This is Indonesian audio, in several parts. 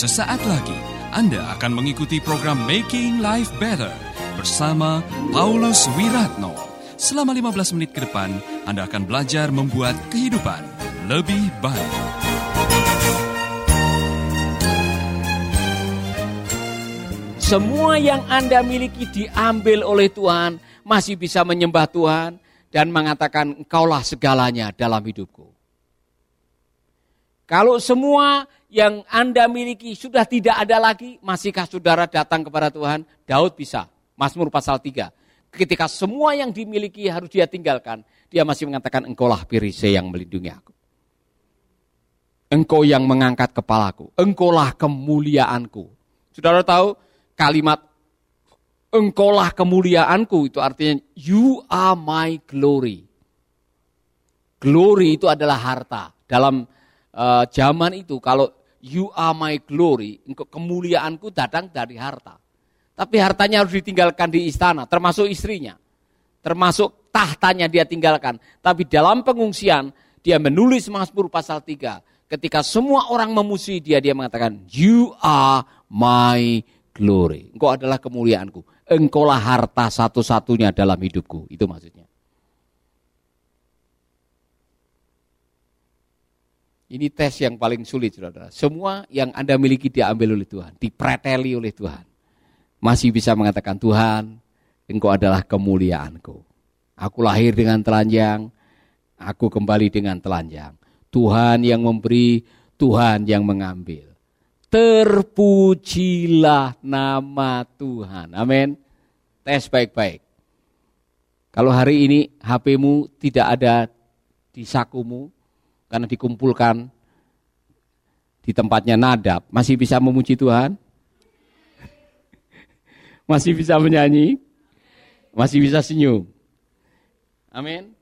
Sesaat lagi Anda akan mengikuti program Making Life Better bersama Paulus Wiratno. Selama 15 menit ke depan, Anda akan belajar membuat kehidupan lebih baik. Semua yang Anda miliki diambil oleh Tuhan, masih bisa menyembah Tuhan dan mengatakan engkaulah segalanya dalam hidupku. Kalau semua yang Anda miliki sudah tidak ada lagi, masihkah saudara datang kepada Tuhan? Daud bisa. Mazmur pasal 3. Ketika semua yang dimiliki harus dia tinggalkan, dia masih mengatakan engkaulah pirise yang melindungi aku. Engkau yang mengangkat kepalaku, engkaulah kemuliaanku. Saudara tahu, kalimat engkaulah kemuliaanku itu artinya you are my glory. Glory itu adalah harta. Dalam uh, zaman itu kalau you are my glory, kemuliaanku datang dari harta. Tapi hartanya harus ditinggalkan di istana, termasuk istrinya. Termasuk tahtanya dia tinggalkan. Tapi dalam pengungsian, dia menulis Mazmur pasal 3. Ketika semua orang memusuhi dia, dia mengatakan, You are my glory. Engkau adalah kemuliaanku. Engkaulah harta satu-satunya dalam hidupku. Itu maksudnya. Ini tes yang paling sulit, saudara. Semua yang Anda miliki diambil oleh Tuhan, dipreteli oleh Tuhan. Masih bisa mengatakan, Tuhan, Engkau adalah kemuliaanku. Aku lahir dengan telanjang, aku kembali dengan telanjang. Tuhan yang memberi, Tuhan yang mengambil. Terpujilah nama Tuhan. Amin. Tes baik-baik. Kalau hari ini HP-mu tidak ada di sakumu karena dikumpulkan di tempatnya nadab, masih bisa memuji Tuhan? Masih bisa menyanyi? Masih bisa senyum? Amin.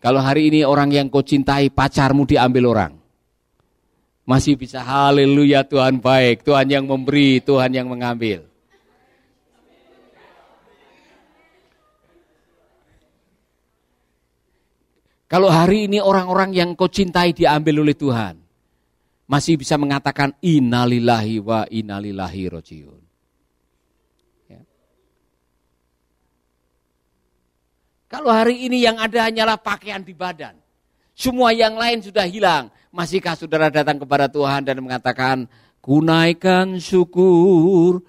Kalau hari ini orang yang kau cintai pacarmu diambil orang, masih bisa haleluya Tuhan baik, Tuhan yang memberi, Tuhan yang mengambil. Kalau hari ini orang-orang yang kau cintai diambil oleh Tuhan, masih bisa mengatakan innalillahi wa innalillahi rojiun. Ya. Kalau hari ini yang ada hanyalah pakaian di badan, semua yang lain sudah hilang, Masihkah saudara datang kepada Tuhan dan mengatakan, kunaikan syukur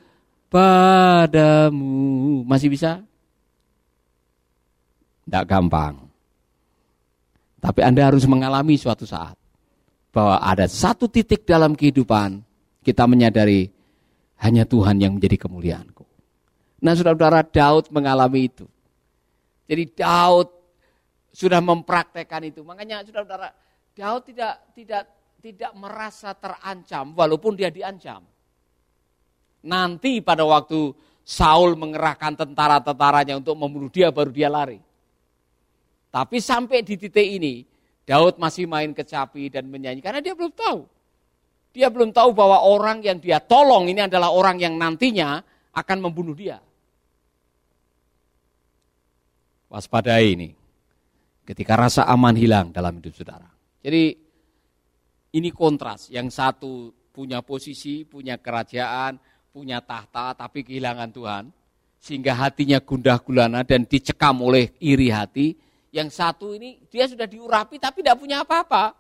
padamu. Masih bisa? Tidak gampang. Tapi Anda harus mengalami suatu saat. Bahwa ada satu titik dalam kehidupan kita menyadari hanya Tuhan yang menjadi kemuliaanku. Nah saudara-saudara Daud mengalami itu. Jadi Daud sudah mempraktekkan itu. Makanya saudara-saudara Daud tidak tidak tidak merasa terancam walaupun dia diancam. Nanti pada waktu Saul mengerahkan tentara-tentaranya untuk membunuh dia baru dia lari. Tapi sampai di titik ini Daud masih main kecapi dan menyanyi karena dia belum tahu. Dia belum tahu bahwa orang yang dia tolong ini adalah orang yang nantinya akan membunuh dia. Waspadai ini ketika rasa aman hilang dalam hidup saudara. Jadi ini kontras, yang satu punya posisi, punya kerajaan, punya tahta, tapi kehilangan Tuhan. Sehingga hatinya gundah gulana dan dicekam oleh iri hati. Yang satu ini dia sudah diurapi tapi tidak punya apa-apa.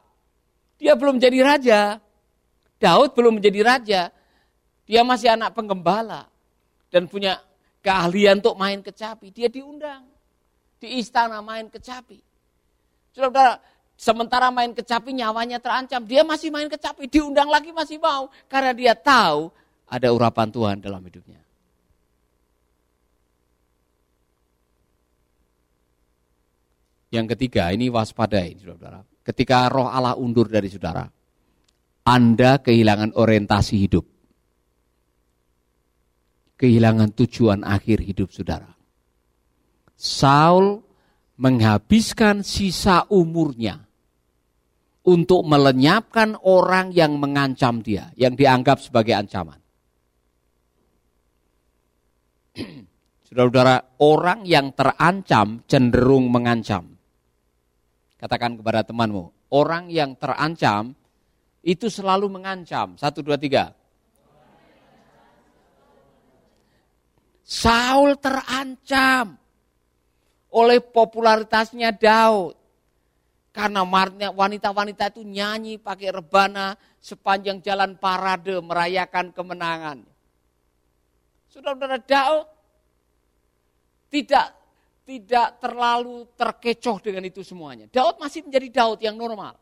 Dia belum jadi raja. Daud belum menjadi raja. Dia masih anak penggembala. Dan punya keahlian untuk main kecapi. Dia diundang. Di istana main kecapi. Saudara, Sementara main kecapi nyawanya terancam, dia masih main kecapi, diundang lagi masih mau. Karena dia tahu ada urapan Tuhan dalam hidupnya. Yang ketiga, ini waspadai, saudara. Ketika roh Allah undur dari saudara, Anda kehilangan orientasi hidup. Kehilangan tujuan akhir hidup saudara. Saul menghabiskan sisa umurnya untuk melenyapkan orang yang mengancam dia, yang dianggap sebagai ancaman. Saudara-saudara, orang yang terancam cenderung mengancam. Katakan kepada temanmu, orang yang terancam itu selalu mengancam. Satu, dua, tiga. Saul terancam oleh popularitasnya Daud. Karena wanita-wanita itu nyanyi pakai rebana sepanjang jalan parade merayakan kemenangan. Saudara-saudara Daud tidak tidak terlalu terkecoh dengan itu semuanya. Daud masih menjadi Daud yang normal.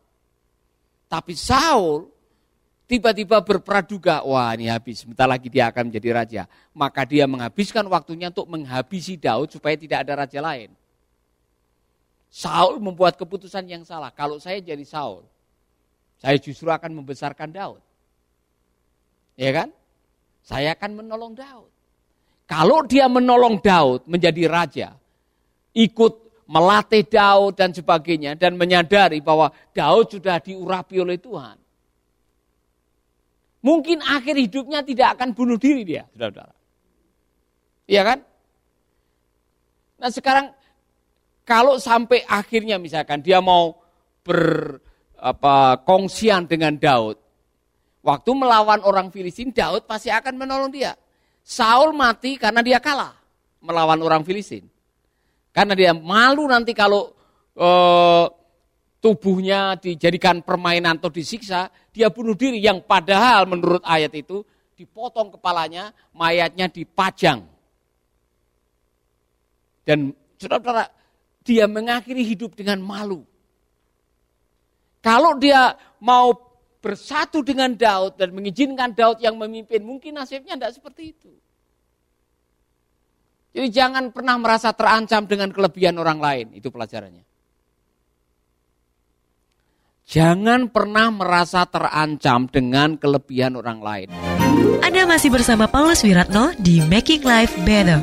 Tapi Saul tiba-tiba berpraduga, wah ini habis, sebentar lagi dia akan menjadi raja. Maka dia menghabiskan waktunya untuk menghabisi Daud supaya tidak ada raja lain. Saul membuat keputusan yang salah. Kalau saya jadi Saul, saya justru akan membesarkan Daud. Ya kan? Saya akan menolong Daud. Kalau dia menolong Daud menjadi raja, ikut melatih Daud dan sebagainya dan menyadari bahwa Daud sudah diurapi oleh Tuhan. Mungkin akhir hidupnya tidak akan bunuh diri dia, saudara-saudara. Iya kan? Nah sekarang kalau sampai akhirnya misalkan dia mau ber apa kongsian dengan Daud, waktu melawan orang Filistin, Daud pasti akan menolong dia. Saul mati karena dia kalah melawan orang Filistin. Karena dia malu nanti kalau e, tubuhnya dijadikan permainan atau disiksa, dia bunuh diri yang padahal menurut ayat itu dipotong kepalanya, mayatnya dipajang. Dan saudara-saudara, dia mengakhiri hidup dengan malu. Kalau dia mau bersatu dengan Daud dan mengizinkan Daud yang memimpin, mungkin nasibnya tidak seperti itu. Jadi jangan pernah merasa terancam dengan kelebihan orang lain, itu pelajarannya. Jangan pernah merasa terancam dengan kelebihan orang lain. Anda masih bersama Paulus Wiratno di Making Life Better.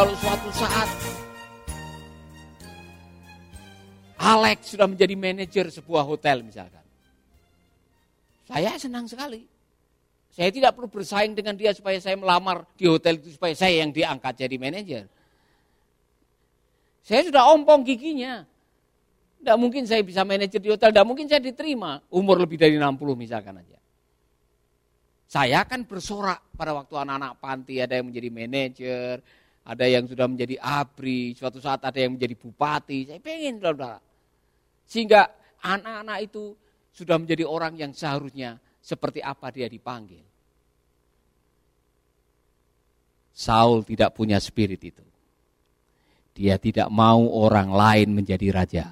Kalau suatu saat Alex sudah menjadi manajer sebuah hotel misalkan. Saya senang sekali. Saya tidak perlu bersaing dengan dia supaya saya melamar di hotel itu supaya saya yang diangkat jadi manajer. Saya sudah ompong giginya. Tidak mungkin saya bisa manajer di hotel, tidak mungkin saya diterima. Umur lebih dari 60 misalkan aja. Saya akan bersorak pada waktu anak-anak panti, ada yang menjadi manajer, ada yang sudah menjadi abri, suatu saat ada yang menjadi bupati. Saya pengen, saudara. Sehingga anak-anak itu sudah menjadi orang yang seharusnya seperti apa dia dipanggil. Saul tidak punya spirit itu. Dia tidak mau orang lain menjadi raja.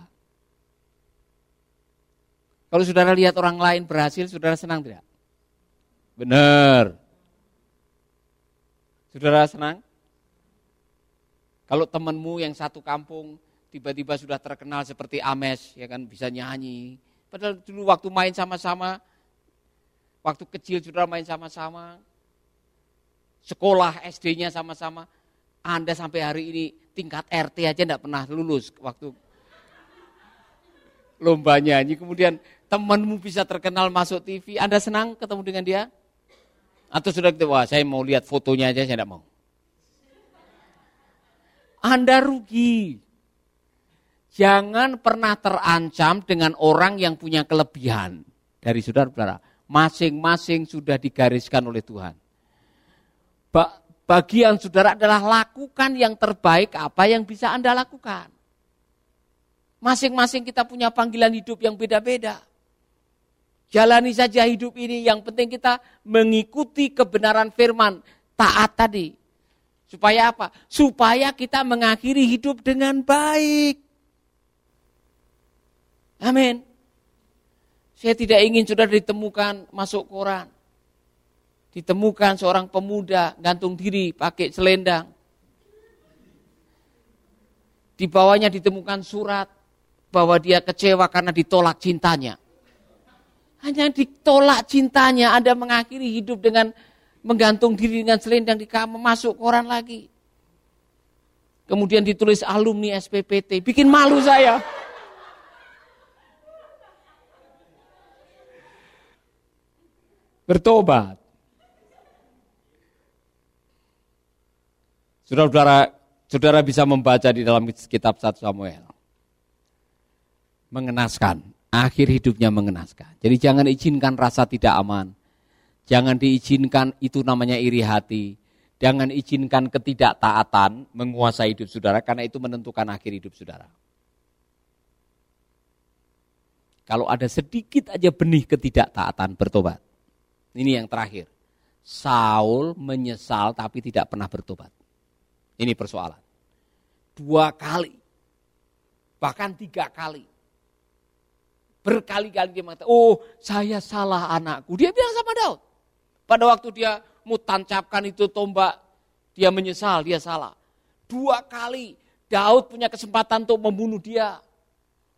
Kalau saudara lihat orang lain berhasil, saudara senang tidak? Benar. Saudara senang? Kalau temanmu yang satu kampung tiba-tiba sudah terkenal seperti Ames, ya kan bisa nyanyi. Padahal dulu waktu main sama-sama Waktu kecil saudara main sama-sama, sekolah SD-nya sama-sama, Anda sampai hari ini tingkat RT aja tidak pernah lulus waktu lomba nyanyi. Kemudian temanmu bisa terkenal masuk TV, Anda senang ketemu dengan dia? Atau sudah gitu, wah saya mau lihat fotonya aja, saya tidak mau. Anda rugi. Jangan pernah terancam dengan orang yang punya kelebihan dari saudara-saudara masing-masing sudah digariskan oleh Tuhan. Bagian saudara adalah lakukan yang terbaik apa yang bisa Anda lakukan. Masing-masing kita punya panggilan hidup yang beda-beda. Jalani saja hidup ini, yang penting kita mengikuti kebenaran firman, taat tadi. Supaya apa? Supaya kita mengakhiri hidup dengan baik. Amin. Saya tidak ingin sudah ditemukan masuk koran. Ditemukan seorang pemuda gantung diri pakai selendang. Di bawahnya ditemukan surat bahwa dia kecewa karena ditolak cintanya. Hanya ditolak cintanya, Anda mengakhiri hidup dengan menggantung diri dengan selendang di kamar, masuk koran lagi. Kemudian ditulis alumni SPPT, bikin malu saya. Bertobat. Saudara-saudara, saudara bisa membaca di dalam kitab 1 Samuel. Mengenaskan, akhir hidupnya mengenaskan. Jadi jangan izinkan rasa tidak aman. Jangan diizinkan itu namanya iri hati. Jangan izinkan ketidaktaatan menguasai hidup saudara karena itu menentukan akhir hidup saudara. Kalau ada sedikit aja benih ketidaktaatan bertobat. Ini yang terakhir. Saul menyesal tapi tidak pernah bertobat. Ini persoalan. Dua kali. Bahkan tiga kali. Berkali-kali dia mengatakan, oh saya salah anakku. Dia bilang sama Daud. Pada waktu dia mau tancapkan itu tombak, dia menyesal, dia salah. Dua kali Daud punya kesempatan untuk membunuh dia.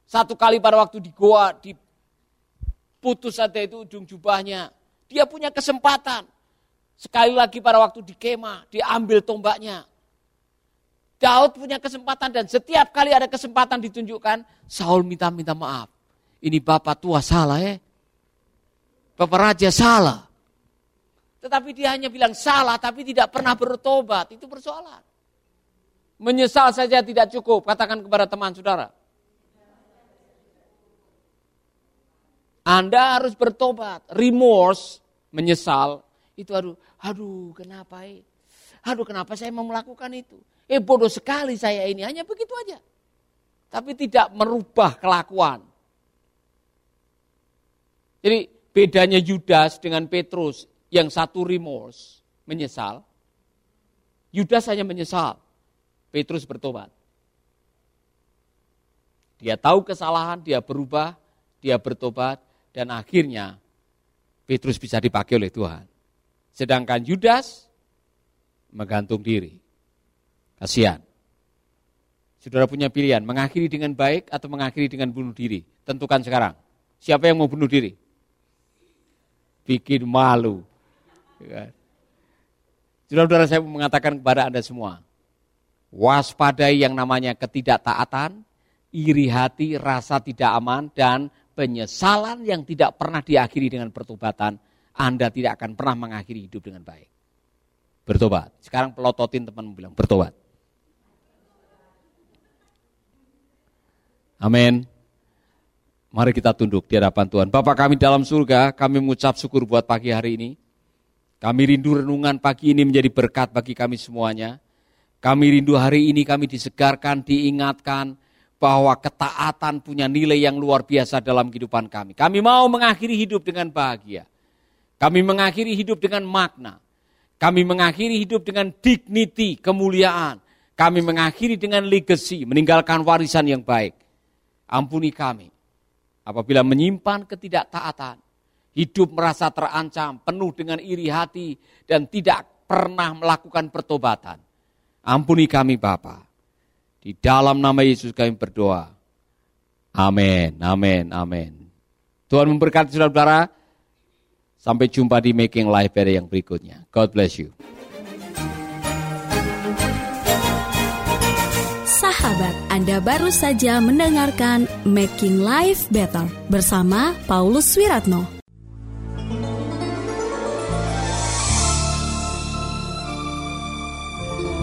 Satu kali pada waktu di goa, diputus saja itu ujung jubahnya. Dia punya kesempatan. Sekali lagi pada waktu di kemah, diambil tombaknya. Daud punya kesempatan dan setiap kali ada kesempatan ditunjukkan, Saul minta-minta maaf. Ini bapak tua salah ya. Bapak raja salah. Tetapi dia hanya bilang salah tapi tidak pernah bertobat. Itu persoalan. Menyesal saja tidak cukup. Katakan kepada teman saudara. Anda harus bertobat. Remorse, menyesal. Itu aduh, aduh kenapa eh? Aduh kenapa saya mau melakukan itu? Eh bodoh sekali saya ini. Hanya begitu aja. Tapi tidak merubah kelakuan. Jadi bedanya Yudas dengan Petrus yang satu remorse, menyesal. Yudas hanya menyesal. Petrus bertobat. Dia tahu kesalahan, dia berubah, dia bertobat, dan akhirnya Petrus bisa dipakai oleh Tuhan. Sedangkan Yudas menggantung diri. Kasihan. Saudara punya pilihan, mengakhiri dengan baik atau mengakhiri dengan bunuh diri. Tentukan sekarang. Siapa yang mau bunuh diri? Bikin malu. Ya. Saudara-saudara saya mengatakan kepada Anda semua, waspadai yang namanya ketidaktaatan, iri hati, rasa tidak aman, dan penyesalan yang tidak pernah diakhiri dengan pertobatan, Anda tidak akan pernah mengakhiri hidup dengan baik. Bertobat. Sekarang pelototin teman bilang, bertobat. Amin. Mari kita tunduk di hadapan Tuhan. Bapak kami dalam surga, kami mengucap syukur buat pagi hari ini. Kami rindu renungan pagi ini menjadi berkat bagi kami semuanya. Kami rindu hari ini kami disegarkan, diingatkan bahwa ketaatan punya nilai yang luar biasa dalam kehidupan kami. Kami mau mengakhiri hidup dengan bahagia. Kami mengakhiri hidup dengan makna. Kami mengakhiri hidup dengan dignity, kemuliaan. Kami mengakhiri dengan legacy, meninggalkan warisan yang baik. Ampuni kami apabila menyimpan ketidaktaatan, hidup merasa terancam, penuh dengan iri hati, dan tidak pernah melakukan pertobatan. Ampuni kami Bapa. Di dalam nama Yesus kami berdoa. Amin, amin, amin. Tuhan memberkati saudara-saudara. Sampai jumpa di Making Life Better yang berikutnya. God bless you. Sahabat, Anda baru saja mendengarkan Making Life Better bersama Paulus Wiratno.